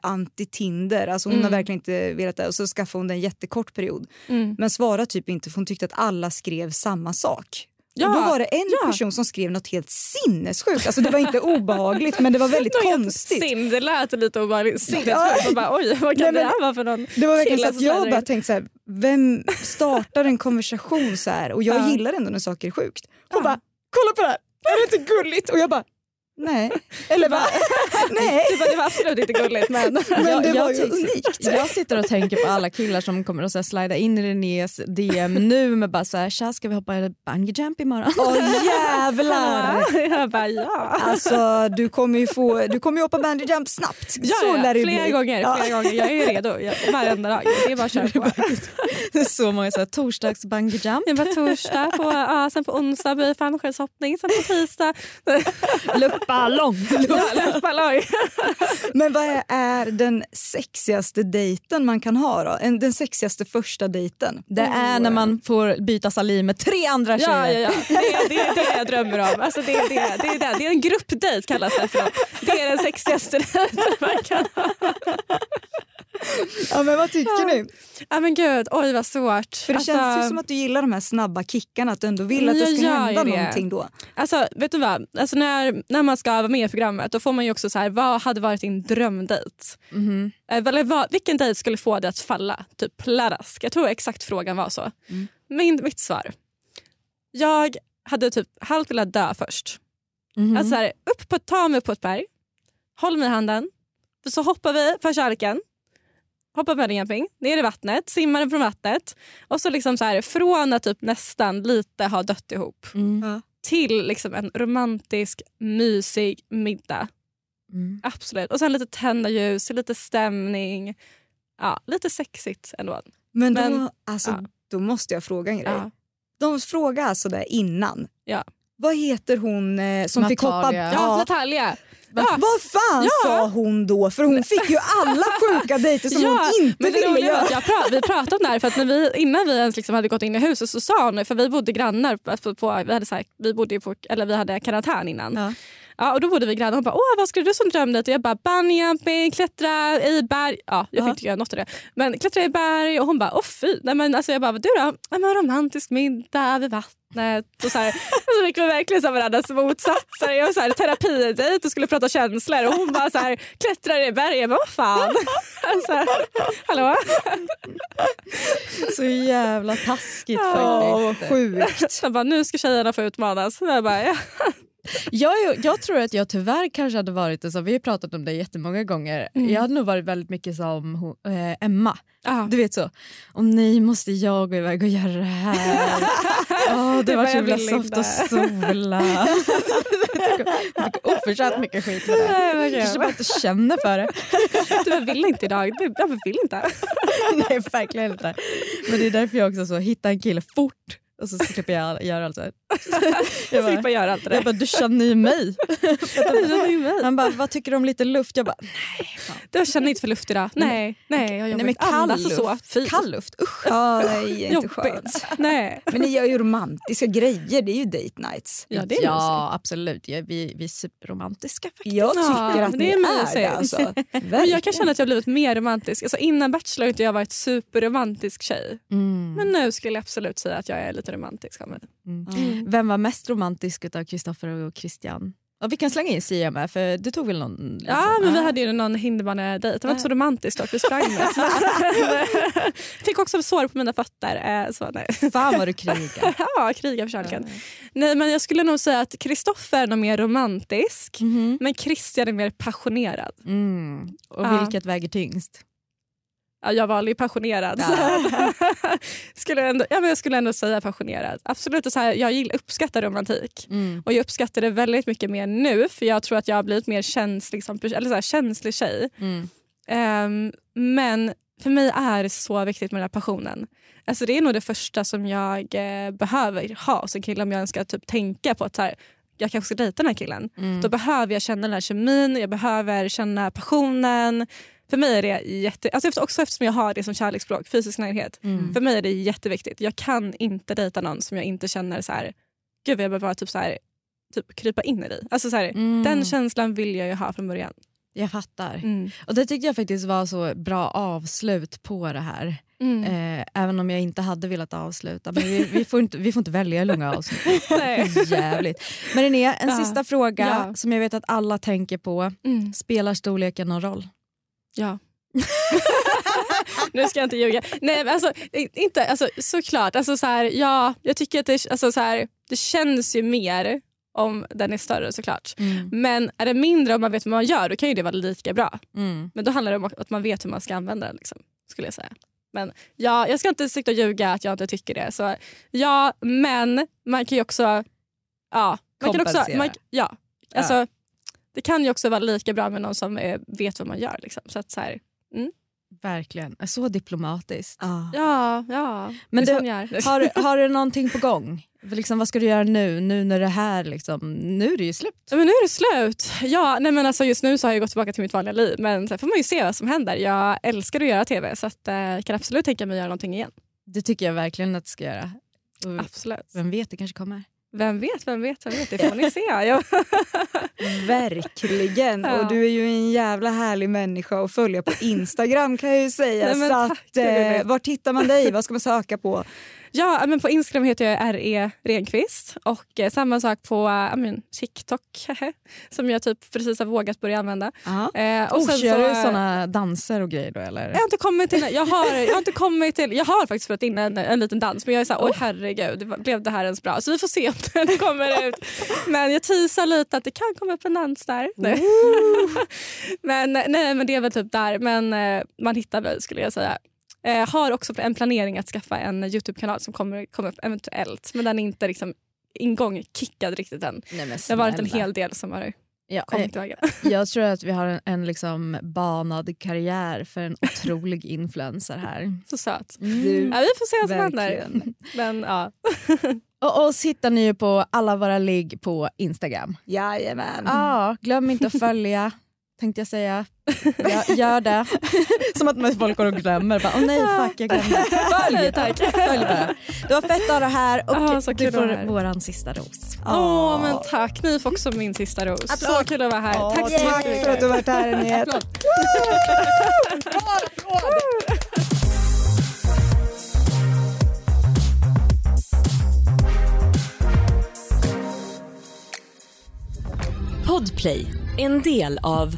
jätte-anti-Tinder. Alltså hon har Mm. verkligen inte velat det. Och så skaffade hon det en jättekort period. Mm. Men svarade typ inte för hon tyckte att alla skrev samma sak. Ja, då var det en ja. person som skrev något helt sinnessjukt. Alltså det var inte obehagligt men det var väldigt Något konstigt. Synd, det lät lite obehagligt. Ja. Sinnessjukt. Bara, Oj, vad kan Nej, men det här vara för någon Det var verkligen så att jag bara tänkte så här, vem startar en konversation så här? Och jag Ja. gillar ändå när saker är sjukt. Hon bara, kolla på det här, är det inte gulligt? Och jag bara, nej. Eller bara, nej. Det var, absolut inte gulligt men... Men Jag- det jag var ju unikt. Jag sitter och tänker på alla killar som kommer att så här slida in i Renés DM nu med bara så här, tja ska vi hoppa bungee jump imorgon? Åh jävlar! jag bara ja. Alltså du kommer ju få, du kommer ju hoppa bungee jump snabbt. Ja, så ja, lär flera gånger, Ja. flera gånger. Jag är redo jag, varenda dag. Det är bara att köra på. Det är så många så här, torsdags bungee jump. Jag bara torsdag, på, ja, sen på onsdag blir det fallskärmshoppning, sen på tisdag... Luftballong. Ja, Men vad är, den sexigaste dejten man kan ha då? En, den sexigaste första dejten? Det är när man får byta saliv med tre andra Ja, tjejer. ja, ja. Det, är- det är det jag drömmer om. Alltså det, är det, det, är det. det är en gruppdejt kallas det för. Det är den sexigaste dejten man kan ha. Ja, men vad tycker ni? Ja, men gud, oj vad svårt. För det Alltså- känns ju som att du gillar de här snabba kickarna, att du ändå vill att det ska hända det. någonting då. Alltså, vet du vad? Alltså, när, när man ska vara med i programmet då får man ju också så här, vad hade varit din drömdejt? Eh, Eller vad, vilken dejt skulle få dig att falla? Typ pladask. Jag tror exakt frågan var så. Mm. Min, mitt svar. Jag hade typ halvt velat dö först. Mhm. Alltså så här, upp på, ta mig upp på ett berg, håll mig i handen, så hoppar vi för kärleken. Hoppar bungee ner i vattnet, simmar från vattnet och så liksom så här, från att typ nästan lite ha dött ihop Mm. till liksom en romantisk, mysig middag. Mm. Absolut. Och sen lite tända ljus, lite stämning. Ja, lite sexigt ändå. Men då, Men- alltså, ja. då måste jag fråga en grej. Ja. De frågar alltså där innan. Ja. Vad heter hon eh, som fick hoppa? Natalia. Ja, Natalia. Ja. Vad fan Ja. sa hon då? För hon fick ju alla sjuka dejter som hon inte men det ville göra. jag pra- vi pratade om det här för att när vi, innan vi ens liksom hade gått in i huset så sa hon, för vi bodde grannar, på, på, vi, hade så här, vi, bodde på, eller vi hade karantän innan. Ja. Och då bodde vi grannar hon bara Åh, vad skulle du som drömdejt? Och jag bara bungyjumping, klättra i berg. Ja, jag fick inte göra något av det. Men klättra i berg och hon bara åh fy. Nej, men alltså, jag bara du då? Men romantisk middag vid vattnet. Och så, här, så fick vi verkligen så här varandras motsatser. Jag var så här, terapidejt och skulle prata känslor och hon bara så här, klättrar i berg. Jag bara vad fan. Alltså, hallå? Så jävla taskigt faktiskt. sjukt. Så jag bara, nu ska tjejerna få utmanas. Jag bara, ja. Jag, är- jag tror att jag tyvärr kanske hade varit det, så vi har pratat om det jättemånga gånger. Mm. Jag hade nog varit väldigt mycket som eh, Emma. Ja. Du vet så, och nej måste jag gå iväg och göra det här. Åh, det var så jag himla soft att sola. jag fick oförtjänt mycket skit för det. Vad Kanske bara inte känner för det. Du, jag vill inte idag. Du, Jag vill inte. nej verkligen inte. Men det är därför jag också så hittar en kille fort och så slipper jag göra allt så här. Jag bara, Slippa göra allt det jag bara, du känner ju mig. Du känner ju mig. Han bara, vad tycker du om lite luft? Jag bara, Du känner inte för luft idag? Nej, nej jag nej men kall så. luft. Fy. Kall luft, usch. Ja, det är inte skönt. Jobbigt. Nej. Men ni gör ju romantiska grejer, det är ju date nights. Ja, det är ja absolut, ja, vi, vi är superromantiska faktiskt. Jag tycker Ja, att det ni är är, det. Alltså. Men jag kan känna att jag har blivit mer romantisk. Alltså innan Bachelor har jag varit superromantisk tjej. Mm. Men nu skulle jag absolut säga att jag är lite romantisk av mig. Mm. Vem var mest romantisk av Kristoffer och Christian? Ja, vi kan slänga in Sia med för du tog väl någon? Liksom. Ja, men vi hade ju någon hinderbanedejt. Det var inte så romantiskt dock. Vi sprang mest. Fick också sår på mina fötter. eh, Så, nej. Fan vad du krigar. ja, kriga för kärleken. Nej, men jag skulle nog säga att Kristoffer är nog mer romantisk. Men Christian är mer passionerad. Mm. Och Ja. vilket väger tyngst? Ja, jag valde ju passionerad. skulle jag, ändå, ja, men jag skulle ändå säga passionerad. Absolut, så här, jag gillar, uppskattar romantik. Mm. Och jag uppskattar det väldigt mycket mer nu för jag tror att jag har blivit mer känslig, som, eller så här, känslig tjej. Mm. Ehm, men för mig är det så viktigt med den här passionen. Alltså det är nog det första som jag eh, behöver ha en kille om jag ens ska typ tänka på att så här, jag kanske ska dejta den här killen. Mm. Då behöver jag känna den här kemin, jag behöver känna passionen. För mig är det jätte... Alltså också eftersom jag har det som kärleksspråk, fysisk närhet. Mm. För mig är det jätteviktigt. Jag kan inte dejta någon som jag inte känner så här, gud jag behöver typ så här, typ krypa in i det. Alltså så här, Mm. Den känslan vill jag ju ha från början. Jag fattar. Mm. Och Det tyckte jag faktiskt var så bra avslut på det här. Mm. Eh, även om jag inte hade velat avsluta. Men vi, vi, får, inte, vi får inte välja långa. Nej. Jävligt. Men René, en Ja. sista fråga Ja. som jag vet att alla tänker på. Mm. Spelar storleken någon roll? Ja. nu ska jag inte ljuga. Nej, men alltså, inte, alltså, såklart. Alltså, så här, ja, jag tycker att det, alltså, så här, det känns ju mer om den är större såklart. Men är det mindre om man vet vad man gör då kan ju det vara lika bra. Mm. Men då handlar det om att man vet hur man ska använda den. Liksom, skulle jag säga. Men ja, jag ska inte sitta och ljuga att jag inte tycker det. Så, ja, men man kan ju också... Ja, man kan också Kompensera. man, ja, alltså, Det kan ju också vara lika bra med någon som eh, vet vad man gör. Liksom. Så att, så här, Verkligen. Så diplomatiskt. ja, ja. Men du. Har, har du någonting på gång? Liksom, vad ska du göra nu? Nu när det här liksom, nu är det ju slut. Men nu är det slut. Ja, nej, men alltså just nu så har jag gått tillbaka till mitt vanliga liv. Men sen får man ju se vad som händer. Jag älskar att göra tv så att, eh, jag kan absolut tänka mig att göra någonting igen. Det tycker jag verkligen att du ska göra. Och Absolut. Vem vet, det kanske kommer. Vem vet, vem vet, vem vet. Det får ni se. Ja. Verkligen. Ja. Och du är ju en jävla härlig människa att följa på Instagram kan jag ju säga. Nej, så att, eh, var hittar man dig? Vad ska man söka på? Ja, men på Instagram heter jag RE Renqvist och eh, samma sak på eh, men, TikTok som jag typ precis har vågat börja använda. Eh, Och sen kör så, du eh, såna danser och grejer då eller? Jag har inte kommit till, jag har, jag har inte kommit till, jag har faktiskt spelat in en, en liten dans men jag är såhär, oj herregud, blev det här ens bra? Så vi får se om den kommer ut. Men jag teasar lite att det kan komma upp en dans där. Men, nej, men det är väl typ där, men eh, man hittar väl skulle jag säga. Eh, har också en planering att skaffa en Youtube-kanal som kommer komma upp eventuellt men den är inte liksom ingång kickad riktigt än. Nej, men Det har varit en hel del som har Ja, kommit eh, iväg. jag tror att vi har en, en liksom banad karriär för en otrolig influencer här. Så söt. Mm. Ja, vi får se vad som händer. Men, ja. Och oss hittar ni ju på alla våra ligg på Instagram. Jajamän. Ja, glöm inte att följa tänkte jag säga. Gör, gör det. Som att folk går och glömmer. Bara, Åh nej, fuck jag glömde. Följ, Nej, tack. Följ bara. Det var fett att ha det här och Ja, så du får här. våran sista ros. Åh, men tack. Ni får också min sista ros. Så kul att vara här. Ja, tack så tack för att du har varit här René. Podplay, en del av